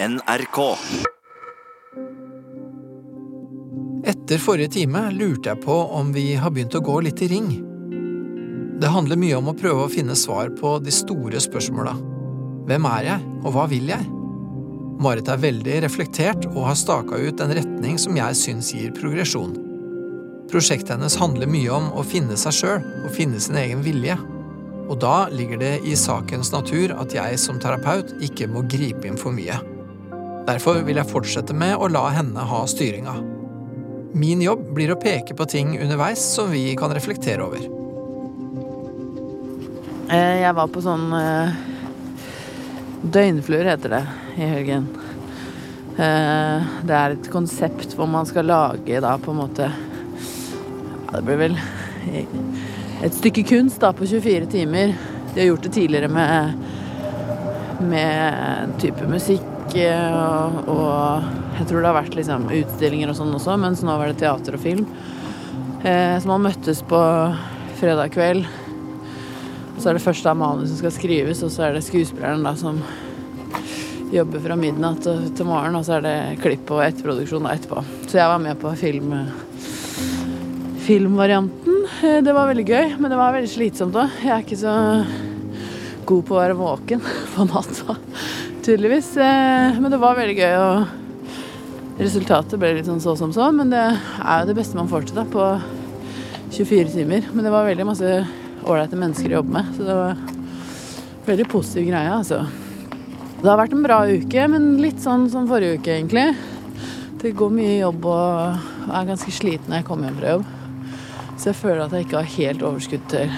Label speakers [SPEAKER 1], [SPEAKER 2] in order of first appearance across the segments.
[SPEAKER 1] NRK.
[SPEAKER 2] Etter forrige time lurte jeg på om vi har begynt å gå litt i ring. Det handler mye om å prøve å finne svar på de store spørsmåla. Hvem er jeg, og hva vil jeg? Marit er veldig reflektert og har staka ut en retning som jeg syns gir progresjon. Prosjektet hennes handler mye om å finne seg sjøl og finne sin egen vilje. Og da ligger det i sakens natur at jeg som terapeut ikke må gripe inn for mye. Derfor vil jeg fortsette med å la henne ha styringa. Min jobb blir å peke på ting underveis som vi kan reflektere over.
[SPEAKER 3] Eh, Jeg var på sånn eh, Døgnfluer heter det i helgen. Eh, Det er et konsept hvor man skal lage da på en måte ja, Det blir vel et stykke kunst da på 24 timer. De har gjort det tidligere med med type musikk og, og jeg tror det har vært liksom utstillinger og sånn også, mens nå var det teater og film. Eh, så man møttes på fredag kveld. Så er det først da manus skal skrives, og så er det skuespilleren da som jobber fra midnatt til morgen, og så er det klipp og etterproduksjon da etterpå. Så jeg var med på film, filmvarianten. Eh, Det var veldig gøy, men det var veldig slitsomt òg. Jeg er ikke så god på å være våken på natta, tydeligvis. Eh, Men det var veldig gøy, og resultatet ble litt sånn så som så. Men det er jo det beste man får til da, på 24 timer. Men det var veldig masse ålreite mennesker å jobbe med, så det var veldig positiv greie, altså. Det har vært en bra uke, men litt sånn som forrige uke, egentlig. Det går mye jobb og jeg er ganske sliten når jeg kommer hjem fra jobb. Så jeg føler at jeg ikke har helt overskudd til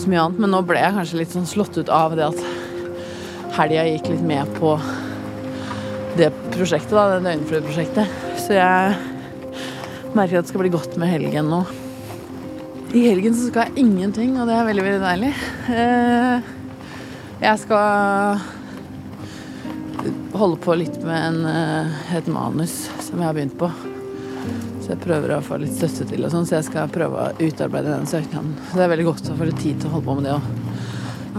[SPEAKER 3] så mye annet. Men nå ble jeg kanskje litt sånn slått ut av det at helga gikk litt med på det prosjektet, da, det døgnfløyprosjektet. Så jeg merker at det skal bli godt med helgen nå. I helgen så skal jeg ingenting, og det er veldig, veldig deilig. Eh, Jeg skal holde på litt med en, eh, et manus som jeg har begynt på. Så jeg prøver å få litt støtte til og sånn, så jeg skal prøve å utarbeide den søknaden. Det er veldig godt å få litt tid til å holde på med det òg.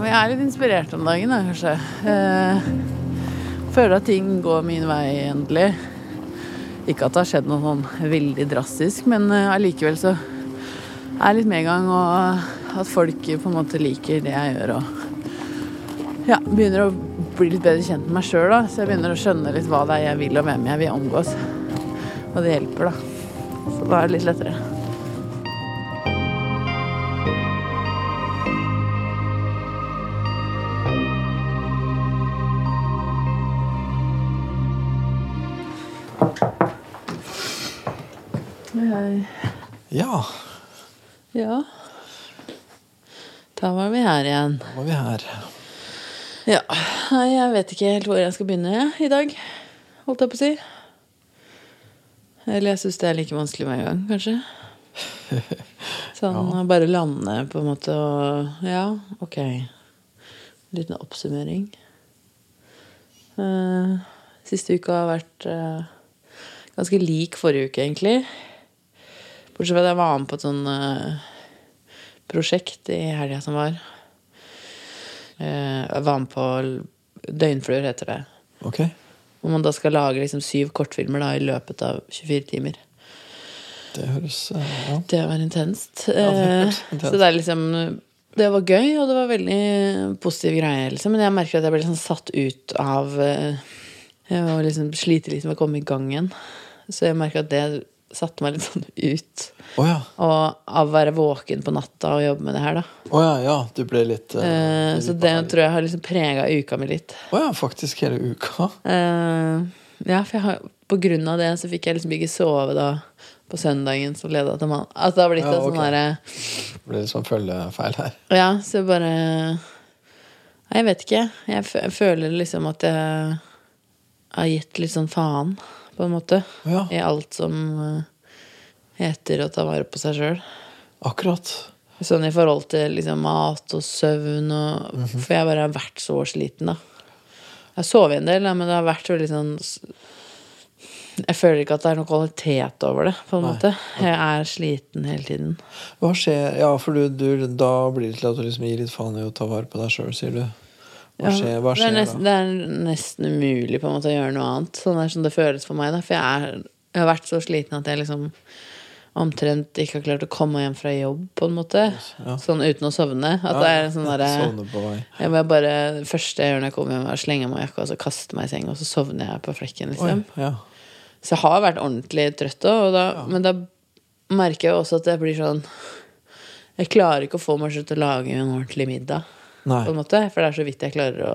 [SPEAKER 3] Og jeg er litt inspirert om dagen, da, kanskje. Eh, føler at ting går min vei endelig. Ikke at det har skjedd noe sånn veldig drastisk, men eh, allikevel så er det litt medgang, og at folk på en måte liker det jeg gjør. Og ja, begynner å bli litt bedre kjent med meg sjøl, da. Så jeg begynner å skjønne litt hva det er jeg vil, og hvem jeg vil omgås. Og det hjelper, da. Så da er det litt lettere.
[SPEAKER 2] Ja,
[SPEAKER 3] Ja. Da var vi her igjen.
[SPEAKER 2] da var vi her.
[SPEAKER 3] Ja. Nei, jeg vet ikke helt hvor jeg skal begynne i dag, holdt jeg på å si. Eller jeg syns det er like vanskelig hver gang, kanskje. Sånn ja. bare lande på en måte og Ja, ok. Liten oppsummering. Uh, siste uka har vært uh, ganske lik forrige uke, egentlig. Bortsett fra at jeg var med på et sånn eh, prosjekt i helga som var. Eh, Jeg var med på Døgnfluer, heter det.
[SPEAKER 2] Ok.
[SPEAKER 3] Hvor man da skal lage liksom syv kortfilmer da, i løpet av 24 timer.
[SPEAKER 2] Det høres eh, ja.
[SPEAKER 3] Det var intenst.
[SPEAKER 2] Ja, det intenst.
[SPEAKER 3] Så det er liksom Det var gøy, og det var veldig positiv greie, liksom. Men jeg merker at jeg ble liksom satt ut av Jeg var liksom sliter litt med å komme i gang igjen. Så jeg merker at det satte meg litt sånn ut.
[SPEAKER 2] Oh, ja.
[SPEAKER 3] Og av å være våken på natta og jobbe med det her, da.
[SPEAKER 2] Oh, ja, ja. Du ble litt
[SPEAKER 3] Uh,
[SPEAKER 2] litt
[SPEAKER 3] så det tror jeg har liksom prega uka mi litt.
[SPEAKER 2] Å ja, faktisk hele uka.
[SPEAKER 3] Uh, ja, for har, på grunn av det så fikk jeg liksom ikke sove da på søndagen som leda til mann. Altså det har blitt
[SPEAKER 2] Ja,
[SPEAKER 3] sånn
[SPEAKER 2] ok.
[SPEAKER 3] derre
[SPEAKER 2] Det ble litt sånn følgefeil her.
[SPEAKER 3] Ja, så bare Nei, Jeg vet ikke. Jeg føler liksom at jeg har gitt litt sånn faen, på en måte.
[SPEAKER 2] Ja,
[SPEAKER 3] I alt som eh, heter å ta vare på seg sjøl.
[SPEAKER 2] akkurat.
[SPEAKER 3] Sånn i forhold til liksom mat og søvn og
[SPEAKER 2] Mhm.
[SPEAKER 3] For jeg bare har vært så sliten, da. Jeg har sovet en del, da, men det har vært veldig sånn Jeg føler ikke at det er noe kvalitet over det, på en
[SPEAKER 2] Nei.
[SPEAKER 3] måte. Jeg er sliten hele tiden.
[SPEAKER 2] Hva skjer Ja, for du, du, da blir det til at du liksom gir litt faen i å ta vare på deg sjøl, sier du. Hva skjer, hva
[SPEAKER 3] det, er nesten,
[SPEAKER 2] da?
[SPEAKER 3] det er nesten umulig på en måte å gjøre noe annet. Sånn er som det føles for meg. Da. For jeg, er, jeg har vært så sliten at jeg liksom omtrent ikke har klart å komme hjem fra jobb, på en måte.
[SPEAKER 2] Ja.
[SPEAKER 3] Sånn uten å sovne. At det er sånn derre
[SPEAKER 2] Sovne
[SPEAKER 3] jeg bare, Det første jeg gjør når jeg kommer hjem, er å slenge meg jakka og så kaste meg i seng, og så sovner jeg på flekken.
[SPEAKER 2] Oi,
[SPEAKER 3] liksom
[SPEAKER 2] ja.
[SPEAKER 3] Så jeg har vært ordentlig trøtt òg, men da merker jeg også at jeg blir sånn Jeg klarer ikke å få meg selv til å lage en ordentlig middag,
[SPEAKER 2] Nei.
[SPEAKER 3] på en måte. For det er så vidt jeg klarer å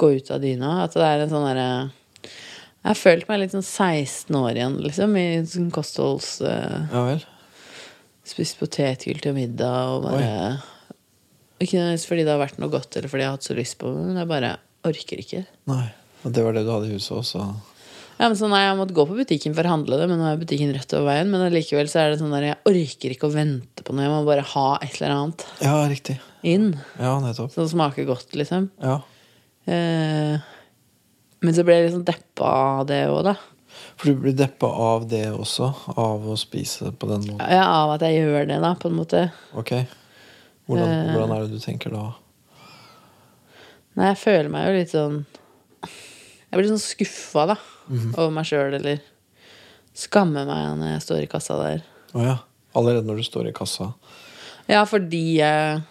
[SPEAKER 3] gå ut av dyna. At det er en sånn derre Jeg har følt meg litt sånn 16 år igjen, liksom, i sånn kostholds... Uh,
[SPEAKER 2] Ja vel.
[SPEAKER 3] Spist potetgull til middag og bare Ikke nødvendigvis fordi det har vært noe godt, eller fordi jeg har hatt så lyst på det, men jeg bare orker ikke.
[SPEAKER 2] Nei. Og det var det du hadde i huset også?
[SPEAKER 3] Ja, men sånn, nei, Jeg måtte gå på butikken for å handle det, men nå er butikken rett over veien. Men allikevel så er det sånn der, jeg orker ikke å vente på noe. Jeg må bare ha et eller annet
[SPEAKER 2] Ja, riktig.
[SPEAKER 3] Inn.
[SPEAKER 2] Ja, nettopp.
[SPEAKER 3] Som smaker godt, liksom.
[SPEAKER 2] Ja.
[SPEAKER 3] Eh, men så ble jeg liksom deppa av det òg, da.
[SPEAKER 2] For du blir deppa av det også? Av å spise på den måten?
[SPEAKER 3] Ja, av at jeg gjør det, da, på en måte.
[SPEAKER 2] Ok. Hvordan,
[SPEAKER 3] Eh.
[SPEAKER 2] hvordan er det du tenker da?
[SPEAKER 3] Nei, jeg føler meg jo litt sånn Jeg blir sånn skuffa, da, over meg sjøl, eller skammer meg når jeg står i kassa der.
[SPEAKER 2] Å ja. Allerede når du står i kassa?
[SPEAKER 3] Ja, fordi jeg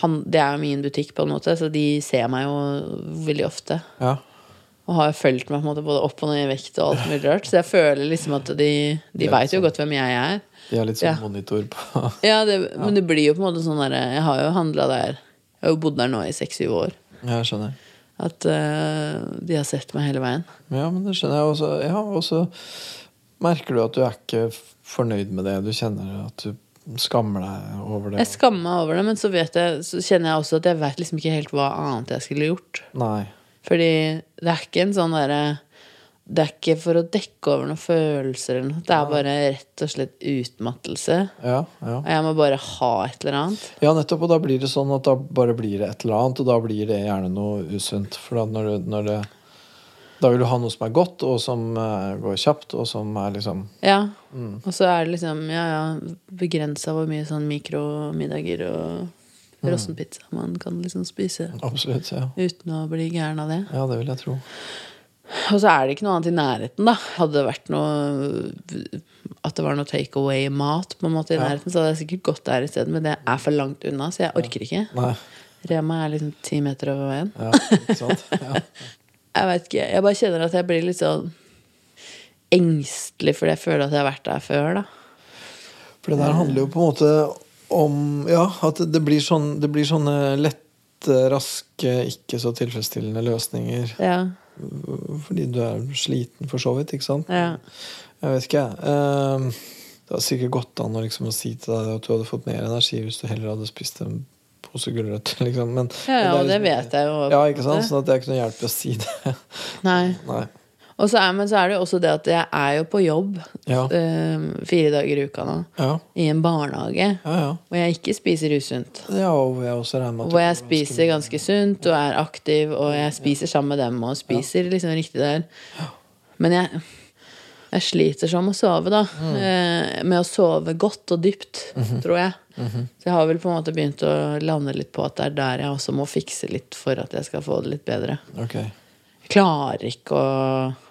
[SPEAKER 3] han, Det er jo min butikk, på en måte, så de ser meg jo veldig ofte.
[SPEAKER 2] Ja.
[SPEAKER 3] Og har fulgt meg på en måte både opp og ned i vekt og alt mulig rart. Så jeg føler liksom at de, de veit jo
[SPEAKER 2] sånn.
[SPEAKER 3] godt hvem jeg er.
[SPEAKER 2] De har litt sånn
[SPEAKER 3] Ja.
[SPEAKER 2] monitor på
[SPEAKER 3] Ja, det, Men det blir jo på en måte sånn derre Jeg har jo handla der. Jeg har jo bodd der nå i seks-syv år.
[SPEAKER 2] Ja, jeg skjønner.
[SPEAKER 3] At uh, de har sett meg hele veien.
[SPEAKER 2] Ja, men det skjønner jeg også. Ja, og så merker du at du er ikke fornøyd med det. Du kjenner at du skammer deg over det.
[SPEAKER 3] Jeg skammer meg over det, men så, vet jeg, så kjenner jeg også at jeg vet liksom ikke helt hva annet jeg skulle gjort.
[SPEAKER 2] Nei.
[SPEAKER 3] Fordi det er ikke en sånn derre Det er ikke for å dekke over noen følelser eller noe. Det er bare rett og slett utmattelse.
[SPEAKER 2] Ja, ja.
[SPEAKER 3] Og jeg må bare ha et eller annet.
[SPEAKER 2] Ja, nettopp. Og da blir det sånn at da bare blir det et eller annet, og da blir det gjerne noe usunt. For da når det, når det Da vil du ha noe som er godt, og som eh, går kjapt, og som er liksom
[SPEAKER 3] Ja. Og så er det liksom ja, ja, begrensa hvor mye sånn mikromiddager og frossenpizza man kan liksom spise
[SPEAKER 2] Absolutt. Ja,
[SPEAKER 3] uten å bli gæren av det.
[SPEAKER 2] ja det vil jeg tro.
[SPEAKER 3] Og så er det ikke noe annet i nærheten, da. Hadde det vært noe At det var noe take away-mat på en måte i
[SPEAKER 2] Ja.
[SPEAKER 3] nærheten, så hadde jeg sikkert gått der isteden, men det er for langt unna, så jeg orker ikke.
[SPEAKER 2] Nei.
[SPEAKER 3] Rema er liksom ti meter over veien.
[SPEAKER 2] Ja, ikke sant? Ja.
[SPEAKER 3] Jeg veit ikke, jeg bare kjenner at jeg blir litt sånn engstelig fordi jeg føler at jeg har vært der før, da.
[SPEAKER 2] For det der handler jo på en måte om Ja, at det blir, sånn, det blir sånne lette, raske, ikke så tilfredsstillende løsninger.
[SPEAKER 3] Ja.
[SPEAKER 2] Fordi du er sliten, for så vidt. ikke sant?
[SPEAKER 3] ja.
[SPEAKER 2] Jeg vet ikke, jeg. Ehm, Det har sikkert gått an å, liksom, å si til deg at du hadde fått mer energi hvis du heller hadde spist en pose gulrøtter. Liksom. Men,
[SPEAKER 3] Ja, ja,
[SPEAKER 2] men
[SPEAKER 3] det
[SPEAKER 2] er det,
[SPEAKER 3] vet jeg jo.
[SPEAKER 2] Ja, ikke sant? Sånn at det er ikke noe hjelp i å si det.
[SPEAKER 3] Nei.
[SPEAKER 2] Nei.
[SPEAKER 3] Så er, men så er det jo også det at jeg er jo på jobb
[SPEAKER 2] Ja.
[SPEAKER 3] øh, fire dager i uka nå.
[SPEAKER 2] Ja,
[SPEAKER 3] I en barnehage.
[SPEAKER 2] ja. ja.
[SPEAKER 3] Hvor jeg ikke spiser usunt.
[SPEAKER 2] ja og jeg
[SPEAKER 3] Hvor jeg spiser ganske sunt og er aktiv, og jeg spiser sammen med dem og spiser liksom riktig der. Men jeg, jeg sliter sånn med å sove, da. Eh, med å sove godt og dypt, tror jeg. Så jeg har vel på en måte begynt å lande litt på at det er der jeg også må fikse litt for at jeg skal få det litt bedre.
[SPEAKER 2] Ok.
[SPEAKER 3] Jeg klarer ikke å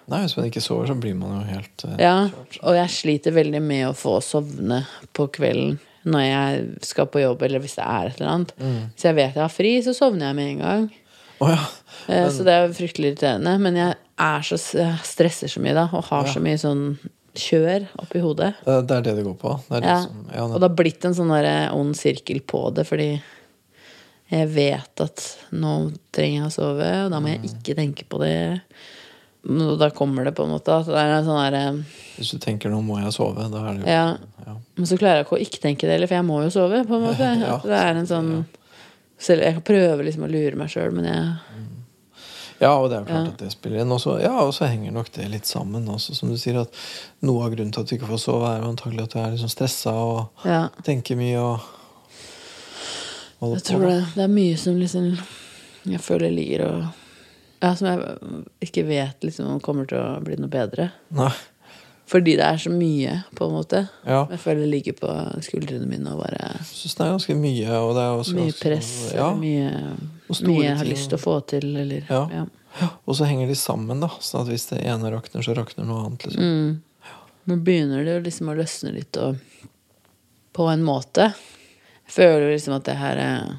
[SPEAKER 2] Nei, hvis man ikke sover, så blir man jo helt eh,
[SPEAKER 3] Ja, og jeg sliter veldig med å få sovne på kvelden når jeg skal på jobb, eller hvis det er et eller annet. Hvis jeg vet jeg har fri, så sovner jeg med en gang.
[SPEAKER 2] Oh, ja.
[SPEAKER 3] Eh, Så det er fryktelig irriterende. Men jeg er så stresser så mye da, og har så mye sånn kjør oppi hodet.
[SPEAKER 2] Det det er det det går på. Det det
[SPEAKER 3] Ja.
[SPEAKER 2] som, ja,
[SPEAKER 3] Og det har blitt en sånn ond sirkel på det, fordi jeg vet at nå trenger jeg å sove, og da må jeg ikke tenke på det. Og da kommer det på en måte det er en sånn der,
[SPEAKER 2] Hvis du tenker 'nå må jeg sove', da er det jo
[SPEAKER 3] Ja.
[SPEAKER 2] ja.
[SPEAKER 3] Men så klarer jeg ikke å ikke tenke det heller, for jeg må jo sove. på en måte
[SPEAKER 2] Ja.
[SPEAKER 3] Det er en sånn Selv Jeg prøver liksom å lure meg sjøl, men jeg
[SPEAKER 2] Ja, og det er jo klart
[SPEAKER 3] Ja.
[SPEAKER 2] at det spiller inn. Også, ja, og så henger nok det litt sammen også, som du sier. at Noe av grunnen til at du ikke får sove, er antagelig at du er liksom stressa og
[SPEAKER 3] Ja.
[SPEAKER 2] tenker mye og holder
[SPEAKER 3] Jeg
[SPEAKER 2] på.
[SPEAKER 3] tror det, det er mye som liksom Jeg føler ligger og Ja, som jeg ikke vet liksom om kommer til å bli noe bedre.
[SPEAKER 2] Nei.
[SPEAKER 3] Fordi det er så mye, på en måte.
[SPEAKER 2] Ja.
[SPEAKER 3] Jeg føler det ligger på skuldrene mine og bare
[SPEAKER 2] Jeg syns det er ganske mye, og det er også
[SPEAKER 3] Mye
[SPEAKER 2] ganske-
[SPEAKER 3] press.
[SPEAKER 2] Ja,
[SPEAKER 3] Mye mye jeg har
[SPEAKER 2] ting-
[SPEAKER 3] lyst til å få til, eller
[SPEAKER 2] Ja.
[SPEAKER 3] ja.
[SPEAKER 2] Og så henger de sammen, da. Så at hvis det ene rakner, så rakner noe annet. liksom.
[SPEAKER 3] Mm. Nå begynner det liksom å løsne litt og På en måte. Jeg føler liksom at det her eh,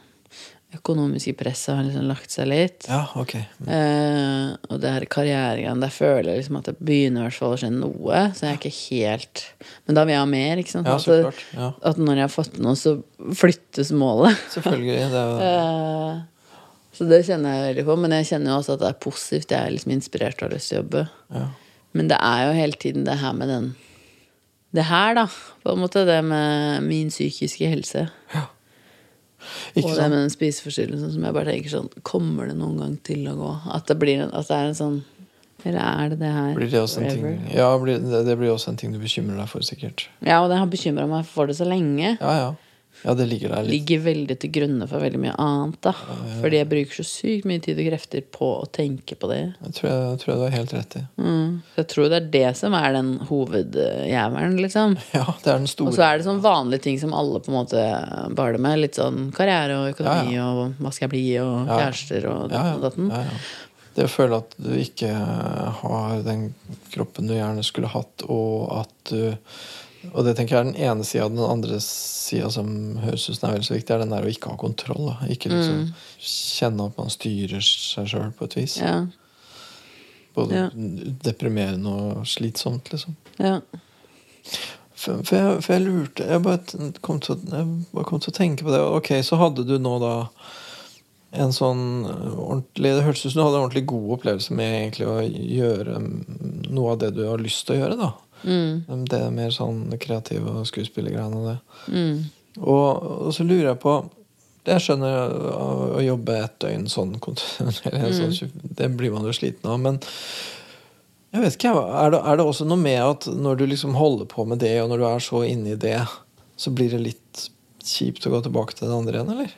[SPEAKER 3] økonomiske presset har liksom lagt seg litt.
[SPEAKER 2] Ja, ok.
[SPEAKER 3] Eh, og det her karrieregreiene, der føler jeg liksom at det begynner hvert fall å skje noe. Så jeg er ikke helt Men da vil jeg ha mer, ikke sant.
[SPEAKER 2] Ja, så klart. Ja.
[SPEAKER 3] At når jeg har fått noe, så flyttes målet.
[SPEAKER 2] Selvfølgelig. Det er jo
[SPEAKER 3] Eh, så det kjenner jeg veldig på. Men jeg kjenner jo også at det er positivt. Jeg er liksom inspirert og har lyst til å jobbe.
[SPEAKER 2] ja.
[SPEAKER 3] Men det er jo hele tiden det her med den Det her, da. På en måte det med min psykiske helse.
[SPEAKER 2] Ikke
[SPEAKER 3] og det med den spiseforstyrrelsen som jeg bare tenker sånn Kommer det noen gang til å gå? At det, blir en, at det er en sånn Eller er det det her
[SPEAKER 2] Blir det også en ting? Ja, det, det blir også en ting du bekymrer deg for, sikkert.
[SPEAKER 3] Ja, og det har bekymra meg for det så lenge.
[SPEAKER 2] Ja, ja. Ja, det ligger der litt.
[SPEAKER 3] Ligger veldig til grunne for veldig mye annet, da. Fordi jeg bruker så sykt mye tid og krefter på å tenke på det.
[SPEAKER 2] Jeg tror jeg, tror jeg du har helt rett i.
[SPEAKER 3] Mm. Så jeg tror det er det som er den hovedjævelen, liksom.
[SPEAKER 2] Ja, det er den store.
[SPEAKER 3] Og så er det sånn vanlige ting som alle på en måte baler med. Litt sånn karriere og økonomi
[SPEAKER 2] Ja,
[SPEAKER 3] og hva skal jeg bli, og
[SPEAKER 2] Ja.
[SPEAKER 3] kjærester og
[SPEAKER 2] ja,
[SPEAKER 3] datten og datten.
[SPEAKER 2] ja, ja. Det å føle at du ikke har den kroppen du gjerne skulle hatt, og at du Og det tenker jeg er den ene sida. Den andre sida som høres ut som er veldig så viktig, er den der å ikke ha kontroll. Da. Ikke liksom kjenne at man styrer seg sjøl på et vis.
[SPEAKER 3] Mm. Ja,
[SPEAKER 2] Både
[SPEAKER 3] Ja.
[SPEAKER 2] deprimerende og slitsomt, liksom.
[SPEAKER 3] ja.
[SPEAKER 2] For, for, jeg, for jeg lurte Jeg bare kom til, jeg bare kom til å tenke på det. Ok, så hadde du nå da en sånn ordentlig Det hørtes ut som du hadde en ordentlig god opplevelse med egentlig å gjøre mm, noe av det du har lyst til å gjøre. da
[SPEAKER 3] Mm,
[SPEAKER 2] Det er mer sånn kreative og skuespillergreiene og det.
[SPEAKER 3] mm,
[SPEAKER 2] Og, og så lurer jeg på Jeg skjønner å, å jobbe et døgn sånn kontinuerlig. Sånn, det blir man jo sliten av. Men jeg vet ikke, er det, er det også noe med at når du liksom holder på med det, og når du er så inne i det, så blir det litt kjipt å gå tilbake til det andre igjen, eller?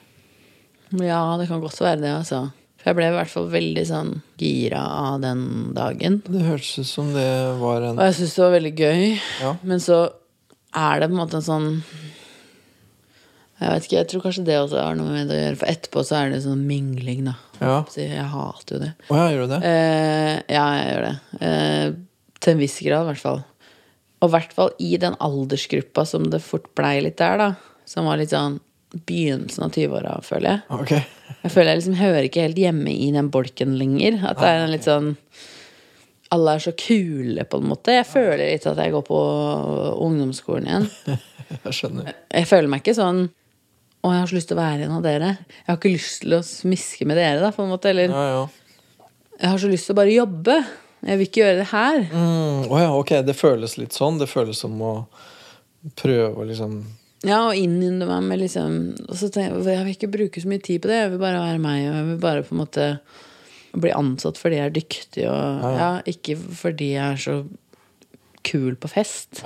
[SPEAKER 3] ja, det kan godt være det, altså. For jeg ble i hvert fall veldig sånn gira av den dagen.
[SPEAKER 2] Det hørtes ut som det var en
[SPEAKER 3] Og jeg syns det var veldig gøy.
[SPEAKER 2] Ja.
[SPEAKER 3] Men så er det på en måte en sånn Jeg vet ikke, jeg tror kanskje det også har noe med det å gjøre. For etterpå så er det sånn mingling, da.
[SPEAKER 2] Ja.
[SPEAKER 3] Jeg hater jo det.
[SPEAKER 2] Å ja, gjør du det?
[SPEAKER 3] Eh, ja, jeg gjør det. Eh, til en viss grad, i hvert fall. Og i hvert fall i den aldersgruppa som det fort blei litt der, da. Som var litt sånn begynnelsen av 20-åra, føler jeg.
[SPEAKER 2] Okay.
[SPEAKER 3] Jeg føler jeg liksom hører ikke helt hjemme i den bolken lenger. At det er en litt sånn Alle er så kule, på en måte. Jeg føler litt at jeg går på ungdomsskolen igjen.
[SPEAKER 2] Jeg skjønner.
[SPEAKER 3] Jeg føler meg ikke sånn Å, jeg har så lyst til å være en av dere. Jeg har ikke lyst til å smiske med dere, da, på en måte. Eller
[SPEAKER 2] Ja, ja.
[SPEAKER 3] jeg har så lyst til å bare jobbe. Jeg vil ikke gjøre det her.
[SPEAKER 2] Mm, oh ja, ok. Det føles litt sånn. Det føles som å prøve å liksom
[SPEAKER 3] Ja, og innynde meg med liksom Og så tenker jeg jeg vil ikke bruke så mye tid på det. Jeg vil bare være meg, og jeg vil bare på en måte bli ansatt fordi jeg er dyktig, og
[SPEAKER 2] Ja,
[SPEAKER 3] ja,
[SPEAKER 2] ja.
[SPEAKER 3] ikke fordi jeg er så kul på fest.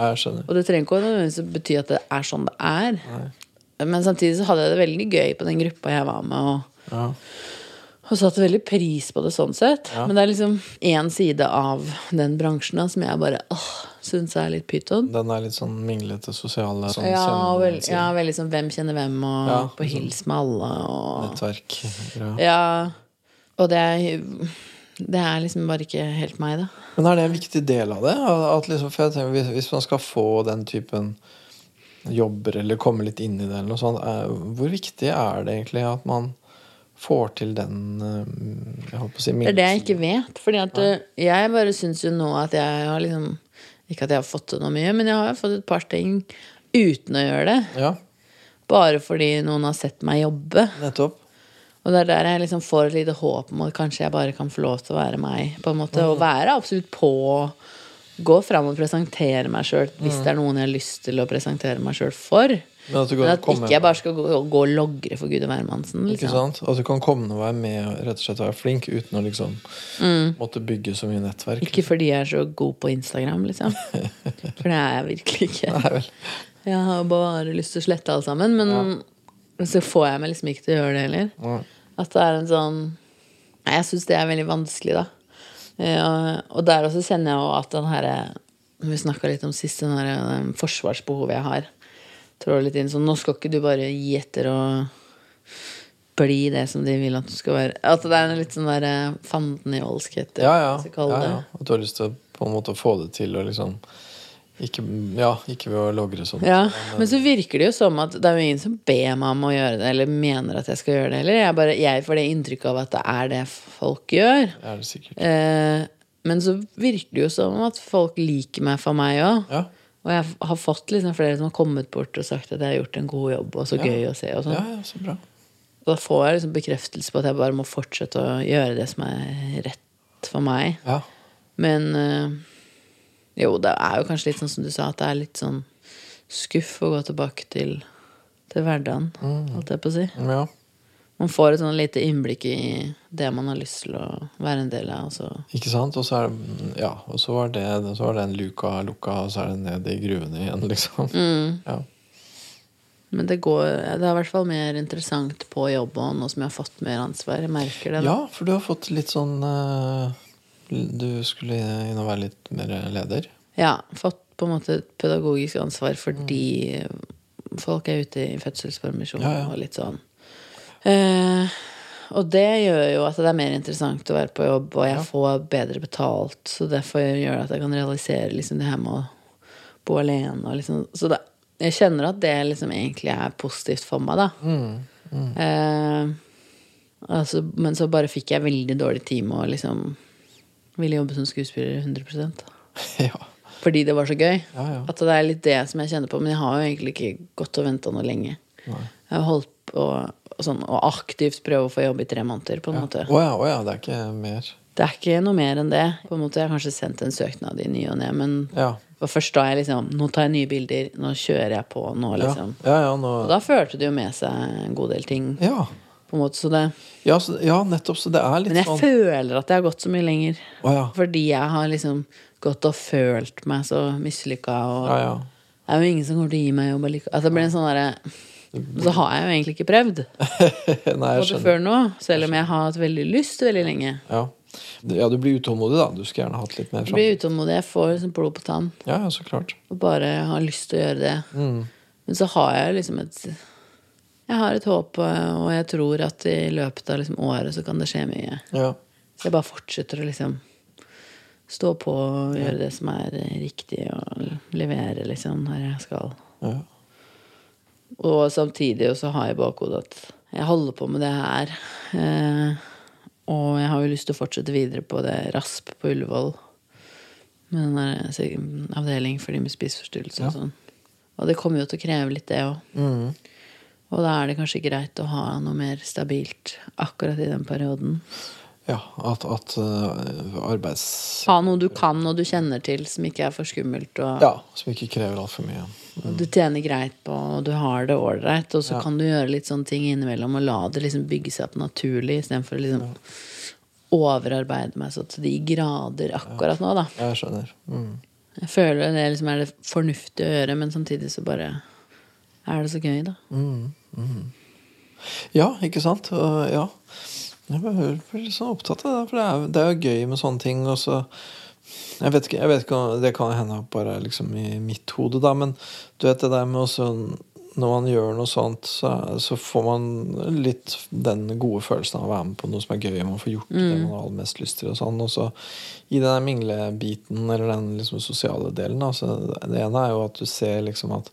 [SPEAKER 3] Og det trenger ikke nødvendigvis bety at det er sånn det er.
[SPEAKER 2] Nei.
[SPEAKER 3] Men samtidig så hadde jeg det veldig gøy på den gruppa jeg var med, og,
[SPEAKER 2] Ja.
[SPEAKER 3] og satte veldig pris på det sånn sett. Men det er liksom én side av den bransjen da, som jeg bare åh, syns er litt pyton.
[SPEAKER 2] Den er litt sånn minglete sosiale sånn
[SPEAKER 3] Ja, vel, ja, veldig sånn hvem kjenner hvem, og
[SPEAKER 2] Ja,
[SPEAKER 3] på hils med alle, og
[SPEAKER 2] nettverk. Ja.
[SPEAKER 3] Ja. Og det er Det er liksom bare ikke helt meg, da.
[SPEAKER 2] Men er det en viktig del av det? Liksom, for jeg tenker, hvis, man skal få den typen jobber, eller komme litt inn i det, eller noe sånt, er, hvor viktig er det egentlig at man får til den eh, jeg holdt på å si,
[SPEAKER 3] Det er det jeg ikke vet. Fordi at eh, jeg bare syns jo nå at jeg har liksom Ikke at jeg har fått til noe mye, men jeg har fått et par ting uten å gjøre det.
[SPEAKER 2] Ja,
[SPEAKER 3] Bare fordi noen har sett meg jobbe.
[SPEAKER 2] nettopp.
[SPEAKER 3] Og det er der jeg liksom får et lite håp om at kanskje jeg bare kan få lov til å være meg. på en måte Og være absolutt på. Gå fram og presentere meg sjøl hvis det er noen jeg har lyst til å presentere meg sjøl for.
[SPEAKER 2] Men at
[SPEAKER 3] Men at
[SPEAKER 2] komme
[SPEAKER 3] ikke jeg bare skal gå, gå og logre for Gud og hvermannsen.
[SPEAKER 2] Ikke
[SPEAKER 3] Liksom.
[SPEAKER 2] sant? At du kan komme og være med rett og slett være flink uten å liksom måtte bygge så mye nettverk.
[SPEAKER 3] Ikke Ikke fordi jeg er så god på Instagram, liksom. For det er jeg virkelig ikke.
[SPEAKER 2] Nei.
[SPEAKER 3] Jeg har bare lyst til å slette alt sammen, men så får jeg meg liksom ikke til å gjøre det heller.
[SPEAKER 2] Ja.
[SPEAKER 3] At det er en sånn Nei, Jeg syns det er veldig vanskelig, da. Eh, og der også kjenner jeg jo at den herre Vi snakka litt om sist, herre den forsvarsbehovet jeg har. Trår litt inn sånn Nå skal ikke du bare gi etter og bli det som de vil at du skal være. At det er en litt sånn der eh, fanden i voldskhet.
[SPEAKER 2] Ja, ja. ja, ja. At du har lyst til å på en måte få det til og liksom ikke, Ja, ikke ved å logre sånn.
[SPEAKER 3] Ja, men så virker det jo som at det er jo ingen som ber meg om å gjøre det, eller mener at jeg skal gjøre det heller. Jeg, bare, jeg får det inntrykket av at det er det folk gjør.
[SPEAKER 2] Det er det sikkert.
[SPEAKER 3] Eh, men så virker det jo som at folk liker meg for meg òg.
[SPEAKER 2] Ja.
[SPEAKER 3] Og jeg har fått liksom flere som har kommet bort og sagt at jeg har gjort en god jobb, og så gøy å se. og sånn.
[SPEAKER 2] ja, ja, så bra.
[SPEAKER 3] Og da får jeg liksom bekreftelse på at jeg bare må fortsette å gjøre det som er rett for meg.
[SPEAKER 2] Ja.
[SPEAKER 3] Men eh, jo, det er jo kanskje litt sånn som du sa, at det er litt sånn skuff å gå tilbake til, til hverdagen, holdt jeg på å si.
[SPEAKER 2] ja.
[SPEAKER 3] Man får et sånn lite innblikk i det man har lyst til å være en del av. Så.
[SPEAKER 2] Ikke sant? Og så er det Ja, og så var, det, så var den luka lukka, og så er det ned i gruvene igjen, liksom.
[SPEAKER 3] Mm.
[SPEAKER 2] Ja.
[SPEAKER 3] Men det, går, det er i hvert fall mer interessant på jobb og nå som jeg har fått mer ansvar. Jeg merker det. da.
[SPEAKER 2] ja, for du har fått litt sånn eh, Du skulle inn og være litt mer leder.
[SPEAKER 3] Ja, fått på en måte et pedagogisk ansvar fordi folk er ute i fødselspermisjon
[SPEAKER 2] Ja, ja.
[SPEAKER 3] og litt sånn. Eh, og det gjør jo at det er mer interessant å være på jobb, og jeg får bedre betalt. Så derfor gjør det at jeg kan realisere liksom det her med å bo alene. Liksom, så det, jeg kjenner at det liksom egentlig er positivt for meg, da.
[SPEAKER 2] Mm,
[SPEAKER 3] Eh, altså, men så bare fikk jeg veldig dårlig tid med å liksom ville jobbe som skuespiller 100
[SPEAKER 2] ja.
[SPEAKER 3] fordi det var så gøy.
[SPEAKER 2] Ja, ja.
[SPEAKER 3] At det er litt det som jeg kjenner på. Men jeg har jo egentlig ikke gått og venta noe lenge.
[SPEAKER 2] Nei.
[SPEAKER 3] Jeg har holdt på sånn, og aktivt prøve å få jobb i tre måneder. på en måte.
[SPEAKER 2] Oh ja, oh ja, det er ikke mer.
[SPEAKER 3] Det er ikke noe mer enn det. På en måte Jeg har kanskje sendt en søknad i ny og ne, men
[SPEAKER 2] Ja.
[SPEAKER 3] Og først da jeg liksom Nå tar jeg nye bilder, nå kjører jeg på, nå liksom.
[SPEAKER 2] ja, ja, nå,
[SPEAKER 3] Og da førte det jo med seg en god del ting.
[SPEAKER 2] ja.
[SPEAKER 3] på en måte, så det
[SPEAKER 2] Ja, så, ja, nettopp. Så det er litt sånn
[SPEAKER 3] Men jeg
[SPEAKER 2] sånn
[SPEAKER 3] føler at jeg har gått så mye lenger.
[SPEAKER 2] Oh, ja.
[SPEAKER 3] Fordi jeg har liksom gått og følt meg så mislykka. Og
[SPEAKER 2] Ja, ja.
[SPEAKER 3] det er jo ingen som kommer til å gi meg jobb allikevel. Altså, det blir en sånn derre Så har jeg jo egentlig ikke prøvd
[SPEAKER 2] Nei, jeg skjønner.
[SPEAKER 3] før nå. Selv om jeg har hatt veldig lyst veldig lenge.
[SPEAKER 2] Ja. ja, du blir utålmodig, da. Du skulle gjerne hatt litt mer
[SPEAKER 3] Jeg blir utålmodig. Jeg får liksom blod på tann
[SPEAKER 2] Ja, ja, så klart.
[SPEAKER 3] og bare har lyst til å gjøre det.
[SPEAKER 2] Mm.
[SPEAKER 3] Men så har jeg liksom et Jeg har et håp, og jeg tror at i løpet av liksom året så kan det skje mye.
[SPEAKER 2] Ja.
[SPEAKER 3] Så jeg bare fortsetter å liksom stå på og gjøre det som er riktig, og levere liksom når jeg skal.
[SPEAKER 2] ja.
[SPEAKER 3] Og samtidig så har jeg i bakhodet at jeg holder på med det her. Eh, og jeg har jo lyst til å fortsette videre på det RASP på Ullevål. Med den der se- avdeling for de med spiseforstyrrelser og sånn. Og det kommer jo til å kreve litt, det òg.
[SPEAKER 2] Mm.
[SPEAKER 3] Og da er det kanskje greit å ha noe mer stabilt akkurat i den perioden.
[SPEAKER 2] ja at, at uh, arbeids...
[SPEAKER 3] Ha noe du kan og du kjenner til som ikke er for skummelt. Og
[SPEAKER 2] Ja, som ikke krever altfor mye.
[SPEAKER 3] Og du tjener greit på, og du har det ålreit. Og så
[SPEAKER 2] Ja.
[SPEAKER 3] kan du gjøre litt sånne ting innimellom og la det liksom bygge seg opp naturlig istedenfor å liksom overarbeide meg så til de grader akkurat nå, da.
[SPEAKER 2] Jeg skjønner. Mm.
[SPEAKER 3] Jeg føler det liksom er det fornuftige å gjøre, men samtidig så bare er det så gøy, da.
[SPEAKER 2] Ja, ikke sant? Uh, ja. Jeg blir litt sånn opptatt av det, for det er, det er jo gøy med sånne ting. Og så jeg vet, ikke, jeg vet ikke Det kan hende bare liksom i mitt hode, da, men du vet det der med også Når man gjør noe sånt, så, så får man litt den gode følelsen av å være med på noe som er gøy. Man får gjort det man har aller mest lyst til. Og sånn Og så i den der minglebiten, eller den liksom sosiale delen, altså, det ene er jo at du ser liksom at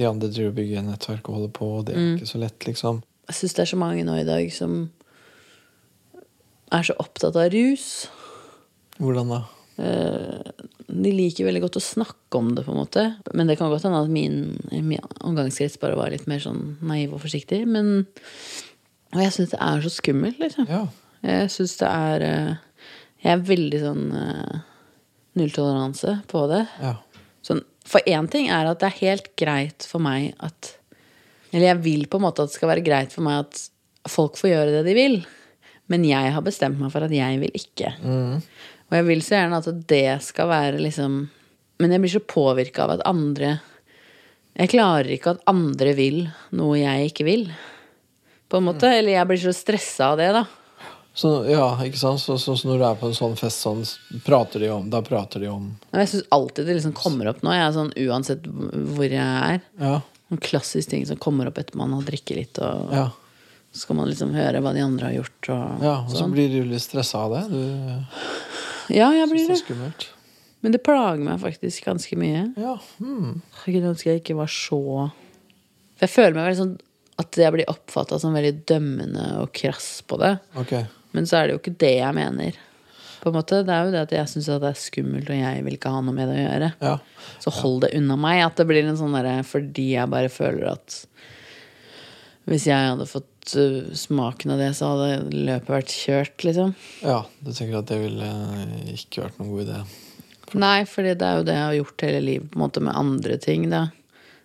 [SPEAKER 2] de andre driver og bygger nettverk og holder på, og det er ikke så lett, liksom.
[SPEAKER 3] Jeg syns det er så mange nå i dag som er så opptatt av rus.
[SPEAKER 2] Hvordan da?
[SPEAKER 3] Eh, De liker veldig godt å snakke om det, på en måte. Men det kan godt hende at min, min omgangskrets bare var litt mer sånn naiv og forsiktig. Men Og jeg syns det er så skummelt, liksom.
[SPEAKER 2] Ja.
[SPEAKER 3] Jeg syns det er eh, Jeg er veldig sånn eh, nulltoleranse på det.
[SPEAKER 2] Ja.
[SPEAKER 3] Sånn, for én ting er at det er helt greit for meg at Eller jeg vil på en måte at det skal være greit for meg at folk får gjøre det de vil. Men jeg har bestemt meg for at jeg vil ikke. Og jeg vil så gjerne at det skal være liksom Men jeg blir så påvirka av at andre Jeg klarer ikke at andre vil noe jeg ikke vil. På en måte. Eller jeg blir så stressa av det, da.
[SPEAKER 2] Så, ja, ikke sant? Så, så, så når du er på en sånn fest, sånn, prater de om, da prater de om
[SPEAKER 3] jeg syns alltid det liksom kommer opp nå. Jeg er sånn Uansett hvor jeg er.
[SPEAKER 2] Ja.
[SPEAKER 3] En klassisk ting som kommer opp etter man har drikket litt og
[SPEAKER 2] Ja.
[SPEAKER 3] Så skal man liksom høre hva de andre har gjort. Og
[SPEAKER 2] Ja, og så
[SPEAKER 3] sånn.
[SPEAKER 2] blir du litt stressa av det. Du
[SPEAKER 3] Ja, jeg blir det
[SPEAKER 2] skummelt.
[SPEAKER 3] Men det plager meg faktisk ganske mye.
[SPEAKER 2] Ja. Hmm.
[SPEAKER 3] Jeg kunne ønske jeg ikke var så For jeg føler meg veldig sånn at jeg blir oppfatta som veldig dømmende og krass på det.
[SPEAKER 2] Okay.
[SPEAKER 3] Men så er det jo ikke det jeg mener. På en måte, Det er jo det at jeg syns det er skummelt, og jeg vil ikke ha noe med det å gjøre.
[SPEAKER 2] Ja.
[SPEAKER 3] Så hold det unna meg. At det blir en sånn derre fordi jeg bare føler at hvis jeg hadde fått uh, smaken av det, så hadde løpet vært kjørt, liksom.
[SPEAKER 2] ja. Du tenker at det ville eh, ikke vært noen god idé?
[SPEAKER 3] Nei, for det er jo det jeg har gjort hele livet, på en måte med andre ting. da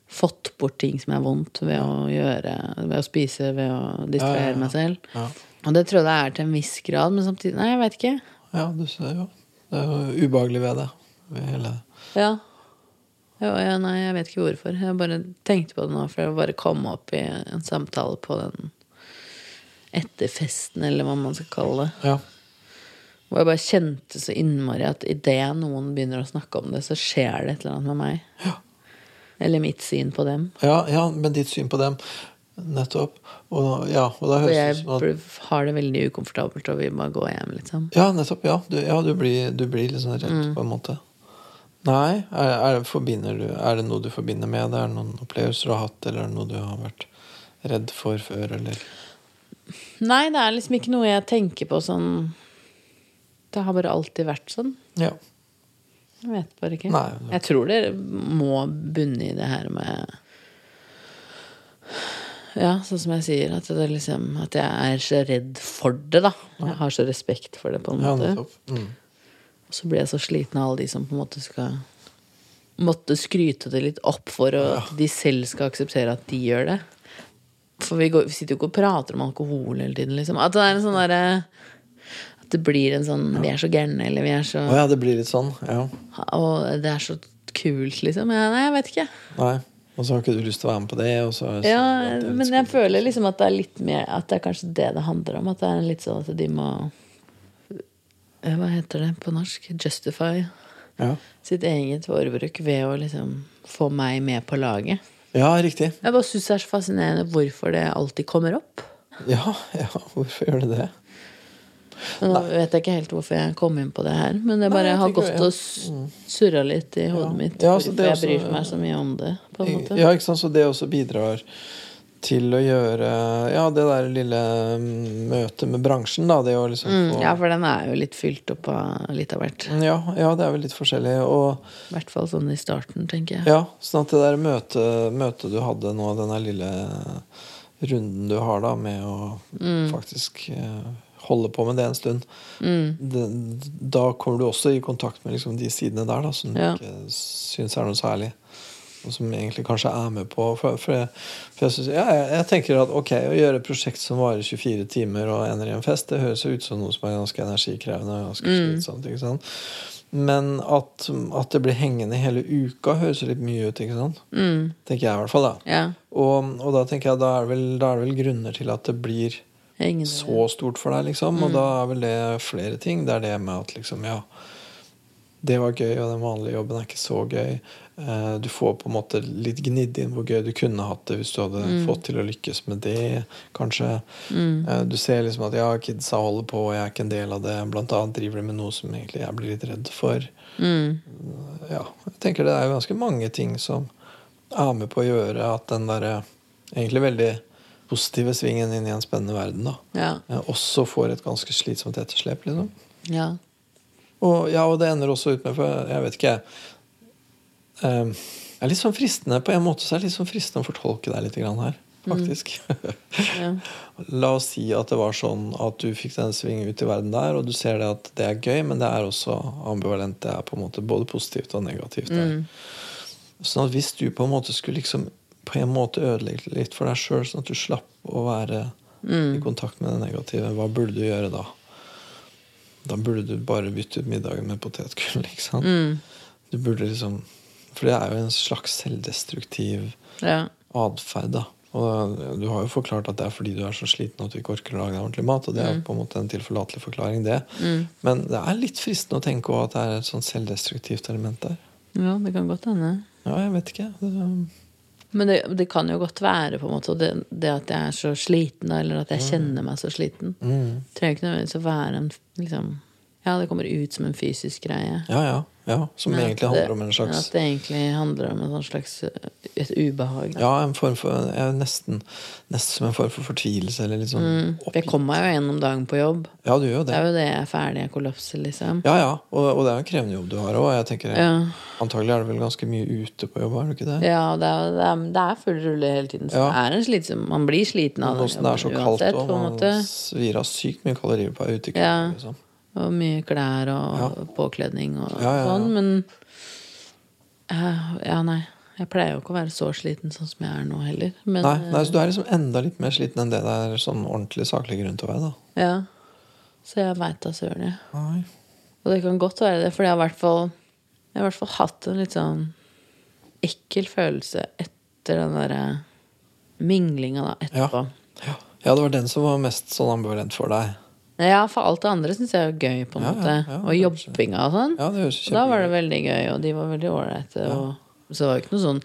[SPEAKER 3] Fått bort ting som er vondt ved å gjøre Ved å spise, ved å distrahere
[SPEAKER 2] Ja, ja, ja.
[SPEAKER 3] meg selv. Og det tror jeg det er til en viss grad, men samtidig Nei, jeg vet ikke.
[SPEAKER 2] ja, du ser jo. Det er jo ubehagelig ved det. Ved hele
[SPEAKER 3] Ja. Jo, ja, nei, jeg vet ikke hvorfor. Jeg bare tenkte på det nå, for jeg bare kom opp i en samtale på den etterfesten, eller hva man skal kalle det.
[SPEAKER 2] Ja.
[SPEAKER 3] Hvor jeg bare kjente så innmari at idet noen begynner å snakke om det, så skjer det et eller annet med meg. Ja. Eller mitt syn på dem.
[SPEAKER 2] Ja, ja, men ditt syn på dem Nettopp. Og, ja, og da høres det ut som at
[SPEAKER 3] har det veldig ukomfortabelt og vil bare gå hjem, liksom.
[SPEAKER 2] Ja, nettopp. Ja, du, ja, du, blir, du blir litt sånn redd,
[SPEAKER 3] Mm.
[SPEAKER 2] på en måte. Nei, er, er, det, du, er det noe du forbinder med det? Er det noen opplevelser du har hatt, eller er det noe du har vært redd for før, eller
[SPEAKER 3] Nei, det er liksom ikke noe jeg tenker på sånn Det har bare alltid vært sånn.
[SPEAKER 2] Ja.
[SPEAKER 3] Jeg vet bare ikke.
[SPEAKER 2] Nei,
[SPEAKER 3] Jeg tror det må bunne i det her med Ja, sånn som jeg sier, at, det liksom, at jeg er så redd for det, da. Jeg har så respekt for det, på en måte.
[SPEAKER 2] Ja, Mm.
[SPEAKER 3] Og så blir jeg så sliten av alle de som på en måte skal Måtte skryte det litt opp for at at de selv skal akseptere at de gjør det. For vi, går, vi sitter jo ikke og prater om alkohol hele tiden, liksom. At det er en sånn derre At det blir en sånn Vi er så gærne, eller vi er så
[SPEAKER 2] Å ja, det blir litt sånn. Ja.
[SPEAKER 3] Og det er så kult, liksom. Ja, nei, jeg vet ikke.
[SPEAKER 2] Nei. Og så har ikke du lyst til å være med på det, og så,
[SPEAKER 3] Ja,
[SPEAKER 2] at det
[SPEAKER 3] men jeg føler liksom at det er litt mer At det er kanskje det det handler om. At det er litt sånn at de må Hva heter det på norsk? Justify
[SPEAKER 2] ja.
[SPEAKER 3] sitt eget forbruk ved å liksom få meg med på laget.
[SPEAKER 2] Ja, riktig.
[SPEAKER 3] Jeg bare syns det er så fascinerende hvorfor det alltid kommer opp.
[SPEAKER 2] Ja, ja, hvorfor gjør det det?
[SPEAKER 3] Nå Nå vet jeg ikke helt hvorfor jeg kom inn på det her, men det bare
[SPEAKER 2] Nei,
[SPEAKER 3] har gått og s- surra litt i hodet
[SPEAKER 2] Ja.
[SPEAKER 3] mitt.
[SPEAKER 2] Ja, så
[SPEAKER 3] hvorfor
[SPEAKER 2] er
[SPEAKER 3] jeg bryr meg så mye om det, på en måte.
[SPEAKER 2] Ja, ikke sant? Så det også bidrar til å gjøre Ja, det der lille mm, møtet med bransjen, da. Det å liksom
[SPEAKER 3] Mm, ja, for den er jo litt fylt opp av litt av hvert.
[SPEAKER 2] ja, ja, det er vel litt forskjellig.
[SPEAKER 3] I hvert fall sånn i starten, tenker jeg.
[SPEAKER 2] ja, sånn at det der møtet, møte du hadde nå, den der lille runden du har da med å
[SPEAKER 3] Mm.
[SPEAKER 2] faktisk eh, holde på med det en stund, det, da kommer du også i kontakt med liksom de sidene der da, som
[SPEAKER 3] Ja.
[SPEAKER 2] du ikke syns er noe særlig. Som egentlig kanskje er med på For, for, jeg, for jeg, synes, ja, jeg, jeg tenker at ok, å gjøre et prosjekt som varer 24 timer og ender i en fest, det høres ut som noe som er ganske energikrevende og ganske slitsomt. ikke sant? Men at, at det blir hengende hele uka, høres litt mye ut. ikke sant?
[SPEAKER 3] Mm,
[SPEAKER 2] Tenker jeg i hvert fall. da.
[SPEAKER 3] ja.
[SPEAKER 2] Og, og da tenker jeg da er, vel, da er det vel grunner til at det blir
[SPEAKER 3] hengende.
[SPEAKER 2] så stort for deg, liksom. Og da er vel det flere ting. Det er det med at liksom, ja Det var gøy, og den vanlige jobben er ikke så gøy. Eh, Du får på en måte litt gnidd inn hvor gøy du kunne hatt det hvis du hadde fått til å lykkes med det, kanskje. Mm. Du ser liksom at ja, kidsa holder på, og jeg er ikke en del av det. Blant annet driver de med noe som egentlig jeg blir litt redd for.
[SPEAKER 3] Mm,
[SPEAKER 2] Ja, jeg tenker det er jo ganske mange ting som er med på å gjøre at den derre egentlig veldig positive svingen inn i en spennende verden, da
[SPEAKER 3] ja.
[SPEAKER 2] eh, også får et ganske slitsomt etterslep. Liksom.
[SPEAKER 3] ja.
[SPEAKER 2] Og, ja, og det ender også ut med For jeg vet ikke eh, Det er litt sånn fristende På en måte så er det litt sånn fristende å fortolke deg litt her. Faktisk.
[SPEAKER 3] ja.
[SPEAKER 2] La oss si at det var sånn at du fikk den svingen ut i verden der, og du ser det at det er gøy, men det er også ambivalent. Det er på en måte både positivt og negativt. Mm. Sånn at hvis du på en måte skulle liksom på en måte ødelegge litt for deg sjøl, sånn at du slapp å være i kontakt med det negative, hva burde du gjøre da? Da burde du bare bytte ut middagen med potetgull. ikke sant? Du burde liksom For det er jo en slags selvdestruktiv
[SPEAKER 3] ja.
[SPEAKER 2] atferd. Og du har jo forklart at det er fordi du er så sliten at du ikke orker å lage deg ordentlig mat. Og det er mm. på en måte en tilforlatelig forklaring, det. Men det er litt fristende å tenke at det er et sånn selvdestruktivt element der.
[SPEAKER 3] ja, det kan godt hende.
[SPEAKER 2] Ja, jeg vet ikke. Det,
[SPEAKER 3] Men det, det kan jo godt være på en måte det, det at jeg er så sliten, eller at jeg kjenner meg så sliten.
[SPEAKER 2] Mm.
[SPEAKER 3] Trenger ikke nødvendigvis å være en liksom Ja, det kommer ut som en fysisk greie.
[SPEAKER 2] Ja, ja. Ja som
[SPEAKER 3] Men
[SPEAKER 2] egentlig handler om en
[SPEAKER 3] det,
[SPEAKER 2] slags
[SPEAKER 3] At det egentlig handler om en sånn slags uh, et ubehag. da.
[SPEAKER 2] Ja, en form for ja, nesten, nesten som en form for fortvilelse. Eller sånn
[SPEAKER 3] Mm. Jeg kommer meg jo gjennom dagen på jobb.
[SPEAKER 2] Ja, du gjør
[SPEAKER 3] Det
[SPEAKER 2] det.
[SPEAKER 3] er jo det jeg er ferdig, jeg kollapser, liksom.
[SPEAKER 2] Ja, ja. Og, og det er en krevende jobb du har òg.
[SPEAKER 3] Ja.
[SPEAKER 2] Antagelig er det vel ganske mye ute på jobb, er det ikke det?
[SPEAKER 3] Ja, det er, det er, det er full rulle hele tiden. Så
[SPEAKER 2] Ja.
[SPEAKER 3] det er en slitsom Man blir sliten av det.
[SPEAKER 2] som det er så kaldt og man svir av sykt mye kalorier på ute i kulda,
[SPEAKER 3] Ja.
[SPEAKER 2] liksom.
[SPEAKER 3] Og mye klær og
[SPEAKER 2] Ja.
[SPEAKER 3] påkledning og
[SPEAKER 2] Ja, ja,
[SPEAKER 3] sånn. Men eh, ja, nei. Jeg pleier jo ikke å være så sliten sånn som jeg er nå heller. Men
[SPEAKER 2] Nei, nei, så du er liksom enda litt mer sliten enn det det er sånn ordentlig saklig grunn til å være, da.
[SPEAKER 3] eh, ja. Så jeg veit da søren, jeg. Og det kan godt være det, for jeg har i hvert fall Jeg har i hvert fall hatt en litt sånn ekkel følelse etter den derre minglinga da etterpå.
[SPEAKER 2] Ja. ja, det var den som var mest sånn ambivalent for deg.
[SPEAKER 3] Ja, for alt det andre syns jeg er gøy, på en
[SPEAKER 2] Ja, ja,
[SPEAKER 3] måte.
[SPEAKER 2] ja,
[SPEAKER 3] og jobbinga og sånn.
[SPEAKER 2] Ja,
[SPEAKER 3] da var det veldig gøy, og de var veldig ålreite. Ja. Så det var ikke noe sånn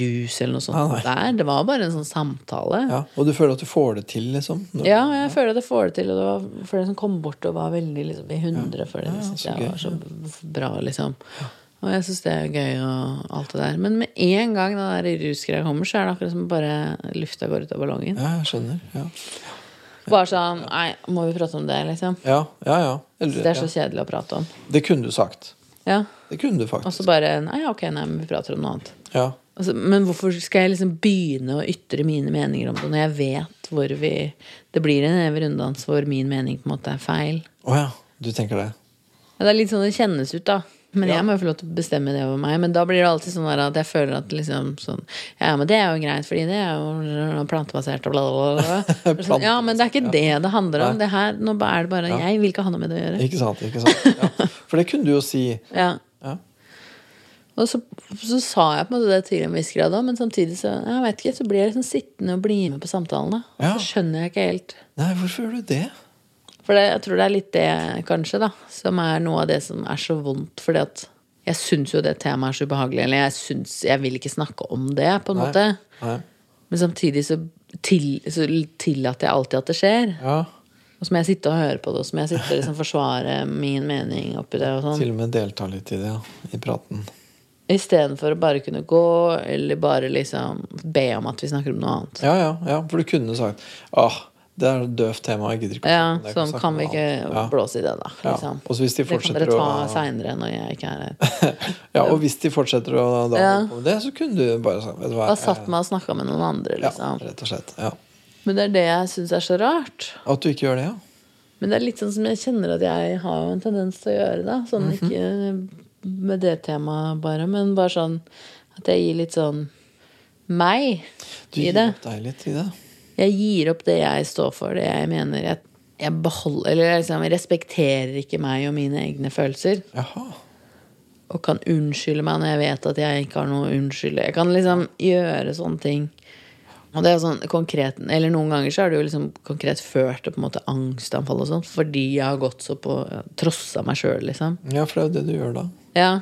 [SPEAKER 3] rus eller noe sånt
[SPEAKER 2] nei.
[SPEAKER 3] der. Det var bare en sånn samtale.
[SPEAKER 2] ja, Og du føler at du får det til, liksom? Når-
[SPEAKER 3] Ja, jeg føler at jeg får det til, og det var flere som kom bort og var veldig liksom, i hundre for det.
[SPEAKER 2] Ja, ja, så det
[SPEAKER 3] var så bra, liksom. Og jeg syns det er gøy og alt det der. Men med en gang den der rusgreia kommer, så er det akkurat som bare lufta går ut av ballongen.
[SPEAKER 2] Ja, jeg skjønner. Ja,
[SPEAKER 3] Bare sånn Nei, må vi prate om det, liksom?
[SPEAKER 2] ja, ja. ja. Eller,
[SPEAKER 3] Det er så kjedelig å prate om.
[SPEAKER 2] Det kunne du sagt.
[SPEAKER 3] Ja.
[SPEAKER 2] Det kunne du faktisk.
[SPEAKER 3] Og så bare Nei, ok, nei, men vi prater om noe annet.
[SPEAKER 2] Ja.
[SPEAKER 3] Altså, men hvorfor skal jeg liksom begynne å ytre mine meninger om det når jeg vet hvor vi Det blir en evig runddans hvor min mening på en måte er feil.
[SPEAKER 2] Å ja, du tenker det.
[SPEAKER 3] Ja, Det er litt sånn det kjennes ut, da. Men
[SPEAKER 2] Ja.
[SPEAKER 3] jeg må jo få lov til å bestemme det over meg. Men da blir det alltid sånn at jeg føler at liksom sånn Ja, men det er jo greit, fordi det er jo plantebasert og bla, bla, bla. Sånn, ja, men det er ikke det det handler om. Det her, nå er det bare Jeg vil ikke ha noe med det å gjøre.
[SPEAKER 2] Ikke sant? ikke sant? Ja. For det kunne du jo si.
[SPEAKER 3] Ja.
[SPEAKER 2] Ja.
[SPEAKER 3] Og så, så sa jeg på en måte det til en viss grad òg, men samtidig så jeg vet ikke, så blir jeg liksom sittende og bli med på samtalene. Og
[SPEAKER 2] Ja.
[SPEAKER 3] så skjønner jeg ikke helt
[SPEAKER 2] Nei, hvorfor gjør du det?
[SPEAKER 3] For det, jeg tror det er litt det, kanskje, da, som er noe av det som er så vondt. Fordi at jeg syns jo det temaet er så ubehagelig, eller jeg syns Jeg vil ikke snakke om det, på en
[SPEAKER 2] Nei.
[SPEAKER 3] måte.
[SPEAKER 2] Nei.
[SPEAKER 3] Men samtidig så, til, så tillater jeg alltid at det skjer.
[SPEAKER 2] Ja,
[SPEAKER 3] Og så må jeg sitte og høre på det, og så må jeg sitte og liksom forsvare min mening oppi det. og sånn.
[SPEAKER 2] til og med delta litt i det, ja. I praten.
[SPEAKER 3] Istedenfor å bare kunne gå, eller bare liksom be om at vi snakker om noe annet.
[SPEAKER 2] Ja, ja, ja, for du kunne sagt ah, det er et døvt tema, jeg gidder ikke
[SPEAKER 3] Ja,
[SPEAKER 2] jeg
[SPEAKER 3] sånn kan vi ikke
[SPEAKER 2] annet. ja.
[SPEAKER 3] blåse i det, da.
[SPEAKER 2] Ja.
[SPEAKER 3] Liksom.
[SPEAKER 2] Så hvis de
[SPEAKER 3] Det kan dere ta
[SPEAKER 2] å
[SPEAKER 3] seinere når jeg ikke er her.
[SPEAKER 2] Ja, og hvis de fortsetter å da
[SPEAKER 3] Ja.
[SPEAKER 2] på med det, så kunne du bare sagt Vet du hva
[SPEAKER 3] Da satt meg og snakka med noen andre,
[SPEAKER 2] Ja,
[SPEAKER 3] liksom.
[SPEAKER 2] rett og slett. Ja.
[SPEAKER 3] Men det er det jeg syns er så rart.
[SPEAKER 2] At du ikke gjør det, ja.
[SPEAKER 3] Men det er litt sånn som jeg kjenner at jeg har en tendens til å gjøre det. Sånn
[SPEAKER 2] Mhm.
[SPEAKER 3] ikke med det temaet bare, men bare sånn at jeg gir litt sånn meg
[SPEAKER 2] Du
[SPEAKER 3] i
[SPEAKER 2] gir
[SPEAKER 3] det.
[SPEAKER 2] opp deg litt i det.
[SPEAKER 3] Jeg gir opp det jeg står for, det jeg mener. Jeg, jeg beholder Eller liksom, jeg respekterer ikke meg og mine egne følelser.
[SPEAKER 2] Jaha.
[SPEAKER 3] Og kan unnskylde meg når jeg vet at jeg ikke har noe å unnskylde. Jeg kan liksom gjøre sånne ting. Og det er sånn konkret Eller noen ganger så har det jo liksom konkret ført til på en måte angstanfall og sånn, fordi jeg har gått så på Trossa meg sjøl, liksom.
[SPEAKER 2] Ja, for det er jo det du gjør da.
[SPEAKER 3] Ja,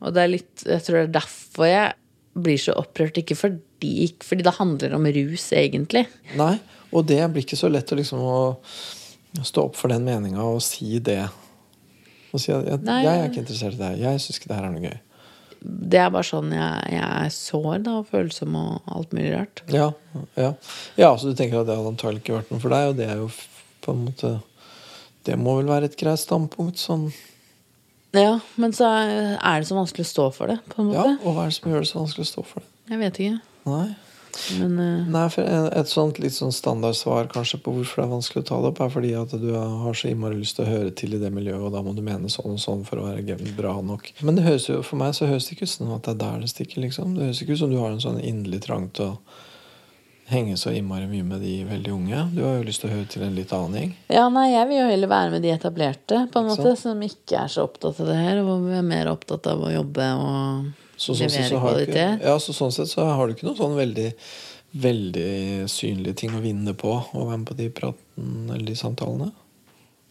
[SPEAKER 3] og det er litt Jeg tror det er derfor jeg blir så opprørt. Ikke fordi, fordi det handler om rus, egentlig.
[SPEAKER 2] Nei, og det blir ikke så lett å liksom å stå opp for den meninga og si det. Og si at jeg,
[SPEAKER 3] Nei.
[SPEAKER 2] jeg er ikke interessert i det her. Jeg syns ikke det her er noe gøy.
[SPEAKER 3] Det er bare sånn jeg, jeg er sår da, og følsom og alt mulig rart.
[SPEAKER 2] Ja, ja. ja, så du tenker at det hadde antagelig ikke vært noe for deg, og det er jo på en måte Det må vel være et greit standpunkt, sånn
[SPEAKER 3] Ja, men så er det så vanskelig å stå for det, på en måte.
[SPEAKER 2] Ja, og hva er det som gjør det så vanskelig å stå for det?
[SPEAKER 3] Jeg vet ikke.
[SPEAKER 2] Nei.
[SPEAKER 3] Men uh...
[SPEAKER 2] Nei, Et sånt litt sånn standardsvar kanskje på hvorfor det er vanskelig å ta det opp, er fordi at du har så innmari lyst til å høre til i det miljøet, og da må du mene sånn og sånn for å være bra nok. Men det høres jo, for meg så høres det ikke ut som at det er der det stikker, liksom. Det høres ikke ut som du har en sånn inderlig trang til å henge så innmari mye med de veldig unge. Du har jo lyst til å høre til en litt annen gjeng.
[SPEAKER 3] ja, nei, jeg vil jo heller være med de etablerte, på en
[SPEAKER 2] Ikke
[SPEAKER 3] måte, som ikke er så opptatt av det her, og er mer opptatt av å jobbe og
[SPEAKER 2] Så, sånn
[SPEAKER 3] levere
[SPEAKER 2] så kvalitet. ikke, ja, så sånn sett så har du ikke noen sånn veldig Veldig synlige ting å vinne på å være med på de praten eller de samtalene.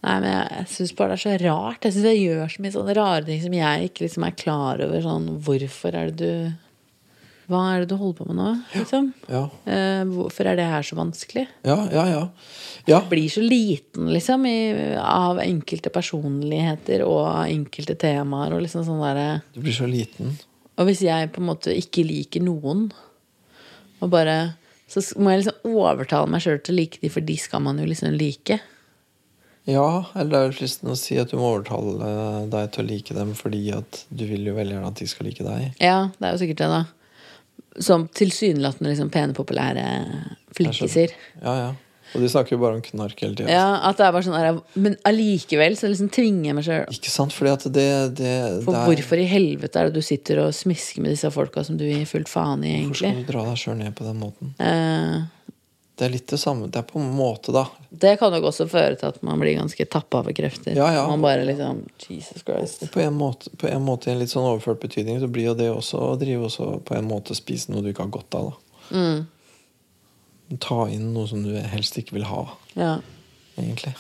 [SPEAKER 3] Nei, men jeg, jeg syns bare det er så rart. Jeg syns jeg gjør så mye sånne rare ting som jeg ikke liksom er klar over. Sånn, hvorfor er det du Hva er det du holder på med nå? Liksom?
[SPEAKER 2] Ja,
[SPEAKER 3] Eh, hvorfor er det her så vanskelig?
[SPEAKER 2] ja, ja. ja. ja.
[SPEAKER 3] Blir så liten, liksom, i, av enkelte personligheter og enkelte temaer og liksom sånn derre
[SPEAKER 2] Du blir så liten.
[SPEAKER 3] Og hvis jeg på en måte ikke liker noen, og bare Så må jeg liksom overtale meg sjøl til å like de, for de skal man jo liksom like.
[SPEAKER 2] Ja, eller det er vel fristende å si at du må overtale deg til å like dem fordi at du vil jo veldig gjerne at de skal like deg.
[SPEAKER 3] Ja, det er jo sikkert det, da. Som tilsynelatende liksom pene, populære flinkiser.
[SPEAKER 2] Ja, ja. Og de snakker jo bare om knark hele tida.
[SPEAKER 3] Ja, at det er bare sånn Men allikevel så liksom tvinger jeg meg sjøl.
[SPEAKER 2] Ikke sant? Fordi at det, det,
[SPEAKER 3] For
[SPEAKER 2] det er
[SPEAKER 3] hvorfor i helvete er det du sitter og smisker med disse folka som du gir fullt faen i, egentlig?
[SPEAKER 2] Hvorfor skal du dra deg sjøl ned på den måten?
[SPEAKER 3] Eh,
[SPEAKER 2] Det er litt det samme. Det er på en måte, da.
[SPEAKER 3] det kan nok også føre til at man blir ganske tappa av krefter.
[SPEAKER 2] Ja, ja.
[SPEAKER 3] Man bare liksom Jesus Christ.
[SPEAKER 2] På en måte, på en måte i en litt sånn overført betydning så blir jo det også å drive også på en måte spise noe du ikke har godt av. da.
[SPEAKER 3] Mm,
[SPEAKER 2] Ta inn noe som du helst ikke vil ha,
[SPEAKER 3] ja.
[SPEAKER 2] egentlig.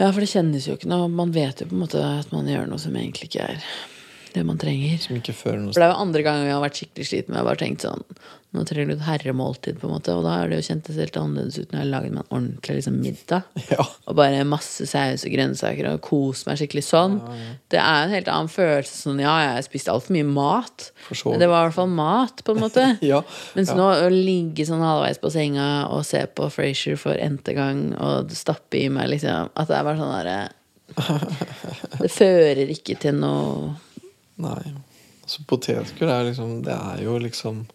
[SPEAKER 3] ja, for det kjennes jo ikke noe Man vet jo på en måte at man gjør noe som egentlig ikke er det man trenger.
[SPEAKER 2] Som ikke fører noe
[SPEAKER 3] For det er jo andre ganger jeg har vært skikkelig sliten med. Jeg har bare tenkt sånn Nå trenger du et herremåltid, på en måte. Og da har det jo kjentes helt annerledes ut når jeg har laget meg en ordentlig liksom, middag.
[SPEAKER 2] Ja.
[SPEAKER 3] Og bare masse saus og grønnsaker og kos meg skikkelig sånn. Det er en helt annen følelse. Sånn, ja, jeg spiste altfor mye mat. Men det var i hvert fall mat, på en måte.
[SPEAKER 2] Ja.
[SPEAKER 3] Mens
[SPEAKER 2] ja.
[SPEAKER 3] nå å ligge sånn halvveis på senga og se på Frasier for n-te gang og stappe i meg liksom At det er bare sånn derre Det fører ikke til noe
[SPEAKER 2] Nei. Så potetgull er liksom Det er jo liksom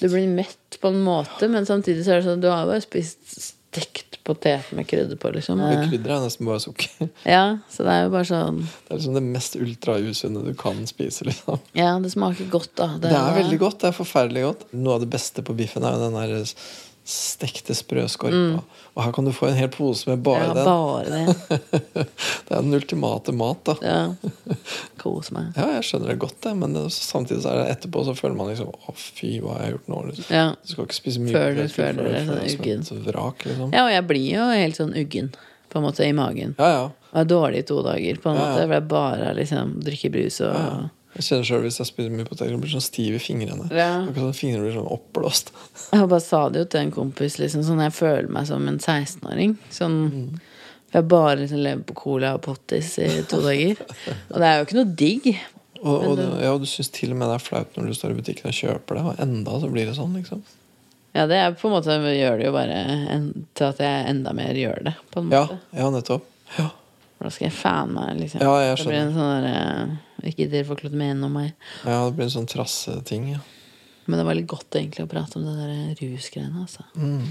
[SPEAKER 3] Du blir mett på en måte, men samtidig så er det sånn Du har bare spist stekt potet med krydder på, liksom.
[SPEAKER 2] Ja, krydderet er nesten bare sukker.
[SPEAKER 3] Ja, så det er jo bare sånn
[SPEAKER 2] Det er liksom det mest ultrausunne du kan spise. liksom
[SPEAKER 3] Ja, det smaker godt, da.
[SPEAKER 2] Det er veldig godt. Det er forferdelig godt. Noe av det beste på biffen er jo den der stekte sprø skorpa. Og her kan du få en hel pose med bare
[SPEAKER 3] Mm. Ja,
[SPEAKER 2] den.
[SPEAKER 3] bare det.
[SPEAKER 2] Det er den ultimate mat, da.
[SPEAKER 3] Ja. Kos meg.
[SPEAKER 2] Ja, jeg skjønner det godt, det, men samtidig så er det etterpå så føler man liksom Å, fy, hva har jeg gjort nå? Liksom.
[SPEAKER 3] Ja.
[SPEAKER 2] Du skal ikke spise mye
[SPEAKER 3] Føler du- føler
[SPEAKER 2] før
[SPEAKER 3] du deg sånn uggen?
[SPEAKER 2] som et vrak, liksom.
[SPEAKER 3] ja, og jeg blir jo helt sånn uggen, på en måte, i magen.
[SPEAKER 2] Ja, ja.
[SPEAKER 3] Og er dårlig i to dager, på en måte. For jeg bare liksom drikker brus og.
[SPEAKER 2] Jeg kjenner selv hvis jeg spiser mye på Telegram, blir sånn stiv i fingrene.
[SPEAKER 3] Ja.
[SPEAKER 2] Akkurat sånn fingrene blir sånn oppblåst.
[SPEAKER 3] Jeg bare sa det jo til en kompis, liksom, sånn jeg føler meg som en 16-åring. Sånn
[SPEAKER 2] Mm.
[SPEAKER 3] For jeg bare liksom lever på cola og pottis i to dager. Og det er jo ikke noe digg.
[SPEAKER 2] Og, og,
[SPEAKER 3] det-
[SPEAKER 2] ja, og du syns til og med det er flaut når du står i butikken og kjøper det, og enda så blir det sånn, liksom.
[SPEAKER 3] Ja, det er på en måte gjør det jo bare en, til at jeg enda mer gjør det, på en måte.
[SPEAKER 2] ja ja nettopp. Ja,
[SPEAKER 3] da skal jeg fan meg, liksom.
[SPEAKER 2] Ja, jeg skjønner.
[SPEAKER 3] det blir en sånn derre Ikke dere får klart mene om meg.
[SPEAKER 2] ja det blir en sånn trasseting. Ja.
[SPEAKER 3] Men det var litt godt egentlig å prate om det der rusgreiene, altså.
[SPEAKER 2] Mm.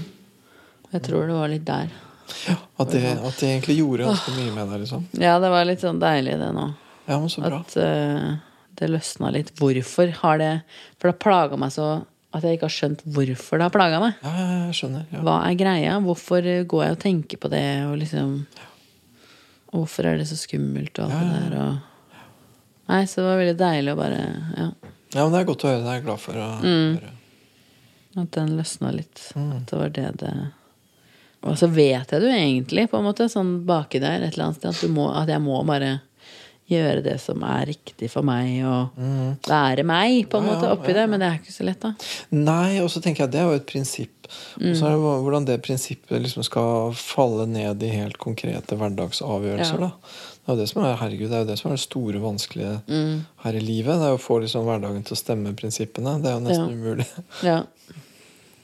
[SPEAKER 3] Jeg tror det var litt der.
[SPEAKER 2] At, det, at det egentlig gjorde ganske mye med deg, liksom.
[SPEAKER 3] Ja, det var litt sånn deilig, det nå.
[SPEAKER 2] Ja, men så bra.
[SPEAKER 3] At uh, det løsna litt. Hvorfor har det For det har plaga meg så at jeg ikke har skjønt hvorfor det har plaga meg.
[SPEAKER 2] Ja, ja, jeg skjønner. Ja.
[SPEAKER 3] Hva er greia? Hvorfor eh, går jeg og tenker på det? Og liksom Ja. Hvorfor er det så skummelt og alt
[SPEAKER 2] Ja, ja,
[SPEAKER 3] det der? Og... Nei, så det var veldig deilig å bare Ja,
[SPEAKER 2] ja, men det er godt å høre. Det er jeg glad for å
[SPEAKER 3] Mm.
[SPEAKER 2] høre.
[SPEAKER 3] at den løsna litt.
[SPEAKER 2] Mm.
[SPEAKER 3] At det var det det Og så vet jeg det jo egentlig, på en måte, sånn baki der et eller annet sted, at, du må, at jeg må bare gjøre det som er riktig for meg, og være meg, på en
[SPEAKER 2] Mm. Ja,
[SPEAKER 3] måte, oppi
[SPEAKER 2] ja,
[SPEAKER 3] det. Men det er ikke så lett, da.
[SPEAKER 2] Nei, og så tenker jeg at det er jo et prinsipp. Og så er det hvordan det prinsippet liksom skal falle ned i helt konkrete hverdagsavgjørelser.
[SPEAKER 3] Ja.
[SPEAKER 2] da. Det er jo det som er herregud, det er jo det som er det store vanskelige
[SPEAKER 3] Mm.
[SPEAKER 2] her i livet. Det er å få liksom hverdagen til å stemme prinsippene. Det er jo nesten
[SPEAKER 3] Ja.
[SPEAKER 2] umulig.
[SPEAKER 3] Ja.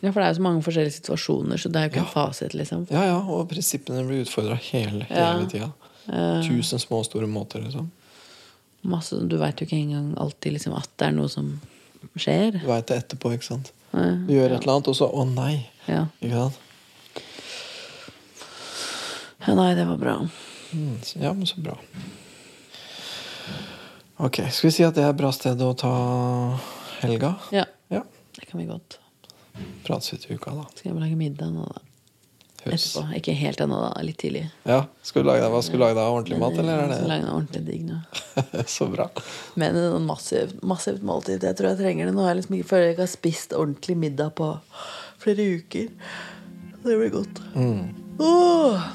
[SPEAKER 3] ja, for det er jo så mange forskjellige situasjoner, så det er jo ikke
[SPEAKER 2] Ja.
[SPEAKER 3] en fasit, liksom.
[SPEAKER 2] Ja, ja, og prinsippene blir utfordra hele, hele tida.
[SPEAKER 3] Eh,
[SPEAKER 2] Tusen små og store måter, liksom.
[SPEAKER 3] masse, du veit jo ikke engang alltid liksom, at det er noe som skjer.
[SPEAKER 2] Du veit det etterpå, ikke sant. Du gjør et eller annet, og så å nei.
[SPEAKER 3] Ja.
[SPEAKER 2] Ikke sant?
[SPEAKER 3] ja, nei, det var bra.
[SPEAKER 2] Mm, ja, men så bra. Ok, skal vi si at det er et bra sted å ta helga?
[SPEAKER 3] Ja,
[SPEAKER 2] Ja.
[SPEAKER 3] det kan vi godt.
[SPEAKER 2] Prates vi til uka, da.
[SPEAKER 3] Skal jeg lage middag nå, da? Etterpå. Ikke helt ennå, da. Litt tidlig.
[SPEAKER 2] Ja, skal du lage deg, Hva skal du lage deg? Ordentlig mat, eller Er det?
[SPEAKER 3] skal
[SPEAKER 2] det
[SPEAKER 3] lage deg ordentlig digg nå.
[SPEAKER 2] så bra?
[SPEAKER 3] Men en massivt, massivt måltid. Jeg tror jeg trenger det. Nå jeg liksom ikke føler jeg ikke har spist ordentlig middag på flere uker. Det blir godt.
[SPEAKER 2] Mm.
[SPEAKER 3] Åh.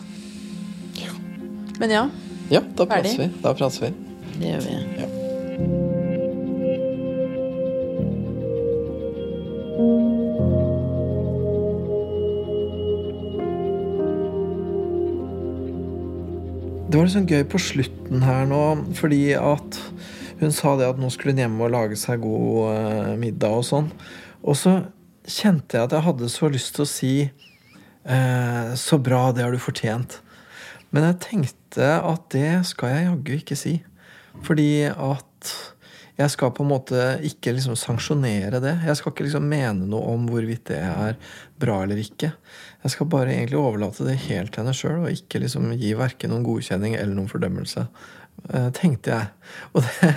[SPEAKER 3] Men ja.
[SPEAKER 2] Ja, da prates vi. Da prates vi.
[SPEAKER 3] Det gjør vi.
[SPEAKER 2] Ja. Det var litt sånn gøy på slutten her nå, fordi at hun sa det at nå skulle hun hjem og lage seg god eh, middag og sånn. Og så kjente jeg at jeg hadde så lyst til å si eh, Så bra, det har du fortjent. Men jeg tenkte at det skal jeg jaggu ikke si. Fordi at jeg skal på en måte ikke liksom sanksjonere det. Jeg skal ikke liksom mene noe om hvorvidt det er bra eller ikke. Jeg skal bare egentlig overlate det helt til henne sjøl, og ikke liksom gi verken noen godkjenning eller noen fordømmelse. Eh, tenkte jeg. Og det,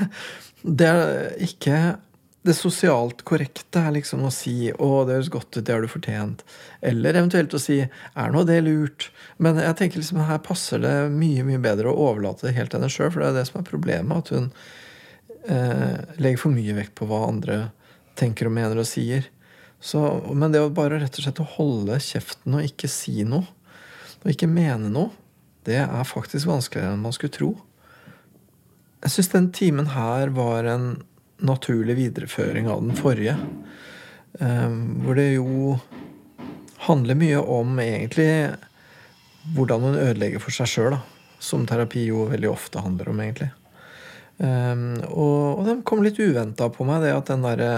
[SPEAKER 2] det er ikke det sosialt korrekte er liksom å si 'Å, det høres godt ut, det har du fortjent'. Eller eventuelt å si 'Er nå det lurt?' Men jeg tenker liksom her passer det mye mye bedre å overlate det helt til henne sjøl, for det er det som er problemet. At hun eh, legger for mye vekt på hva andre tenker og mener og sier. Så, men det å bare rett og slett å holde kjeften og ikke si noe, og ikke mene noe, det er faktisk vanskeligere enn man skulle tro. Jeg syns den timen her var en naturlig videreføring av den forrige. Um, hvor det jo handler mye om egentlig hvordan hun ødelegger for seg sjøl. Som terapi jo veldig ofte handler om, egentlig. Um, og, og den kom litt uventa på meg, det at den derre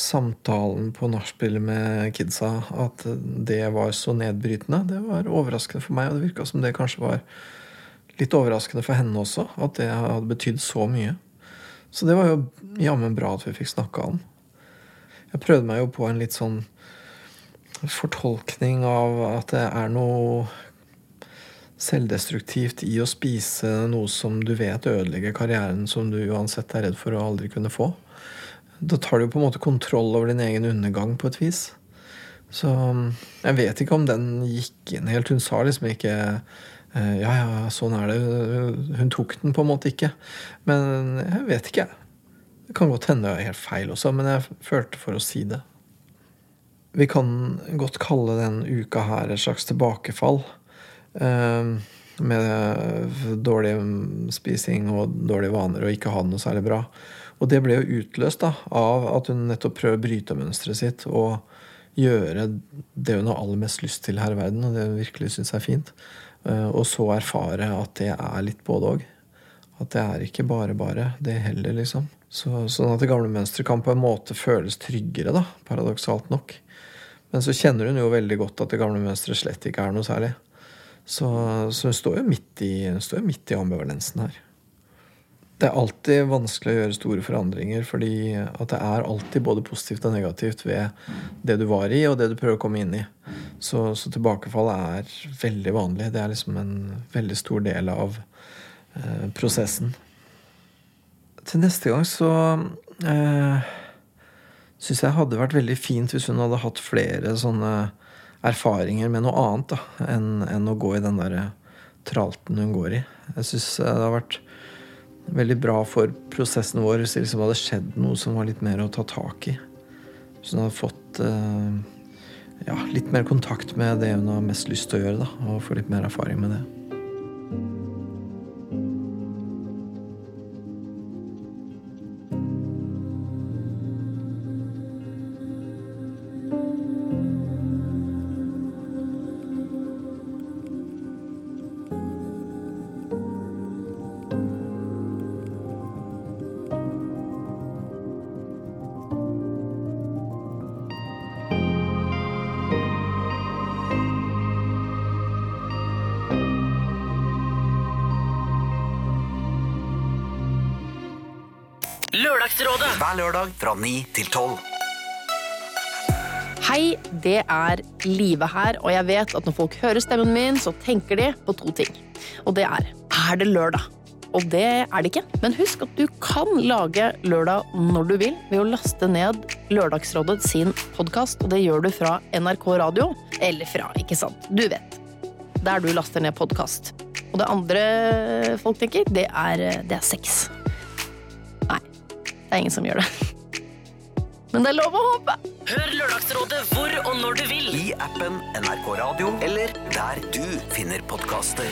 [SPEAKER 2] samtalen på nachspielet med kidsa, at det var så nedbrytende. Det var overraskende for meg, og det virka som det kanskje var litt overraskende for henne også. At det hadde betydd så mye. Så det var jo jammen bra at vi fikk snakka om. Jeg prøvde meg jo på en litt sånn fortolkning av at det er noe selvdestruktivt i å spise noe som du vet ødelegger karrieren som du uansett er redd for å aldri kunne få. Da tar du jo på en måte kontroll over din egen undergang på et vis. Så jeg vet ikke om den gikk inn helt. Hun sa liksom ikke ja, ja, sånn er det. Hun tok den på en måte ikke. Men jeg vet ikke, Det kan godt hende jeg er helt feil også, men jeg følte for å si det. Vi kan godt kalle den uka her et slags tilbakefall. Eh, med dårlig spising og dårlige vaner og ikke ha det noe særlig bra. Og det ble jo utløst da, av at hun nettopp prøver å bryte mønsteret sitt og gjøre det hun har aller mest lyst til her i verden, og det hun virkelig syns er fint. Eh, og så erfare at det er litt både òg. At det er ikke bare bare, det heller, liksom. Så, sånn at det gamle mønsteret kan på en måte føles tryggere, da, paradoksalt nok. Men så kjenner hun jo veldig godt at det gamle mønsteret slett ikke er noe særlig. Så, så hun står jo midt i, står midt i ambivalensen her. Det er alltid vanskelig å gjøre store forandringer, fordi at det er alltid både positivt og negativt ved det du var i, og det du prøver å komme inn i. Så, så tilbakefall er veldig vanlig. Det er liksom en veldig stor del av eh, prosessen. Til neste gang så eh, syns jeg hadde vært veldig fint hvis hun hadde hatt flere sånne erfaringer med noe annet da, enn, enn å gå i den der tralten hun går i. Jeg syns det har vært veldig bra for prosessen vår hvis det liksom hadde skjedd noe som var litt mer å ta tak i. Hvis hun hadde fått uh, ja, litt mer kontakt med det hun har mest lyst til å gjøre, da, og få litt mer erfaring med det.
[SPEAKER 1] Hver lørdag fra 9 til 12.
[SPEAKER 4] Hei, det er Live her, og jeg vet at når folk hører stemmen min, så tenker de på to ting. Og det er er det lørdag? Og det er det ikke. Men husk at du kan lage lørdag når du vil ved å laste ned Lørdagsrådet sin podkast, og det gjør du fra NRK Radio. Eller fra, ikke sant, du vet. Der du laster ned podkast. Og det andre folk tenker, det er, det er sex. Det er ingen som gjør det. Men det er lov å håpe!
[SPEAKER 1] Hør Lørdagsrådet hvor og når du vil. I appen NRK Radio eller der du finner podkaster.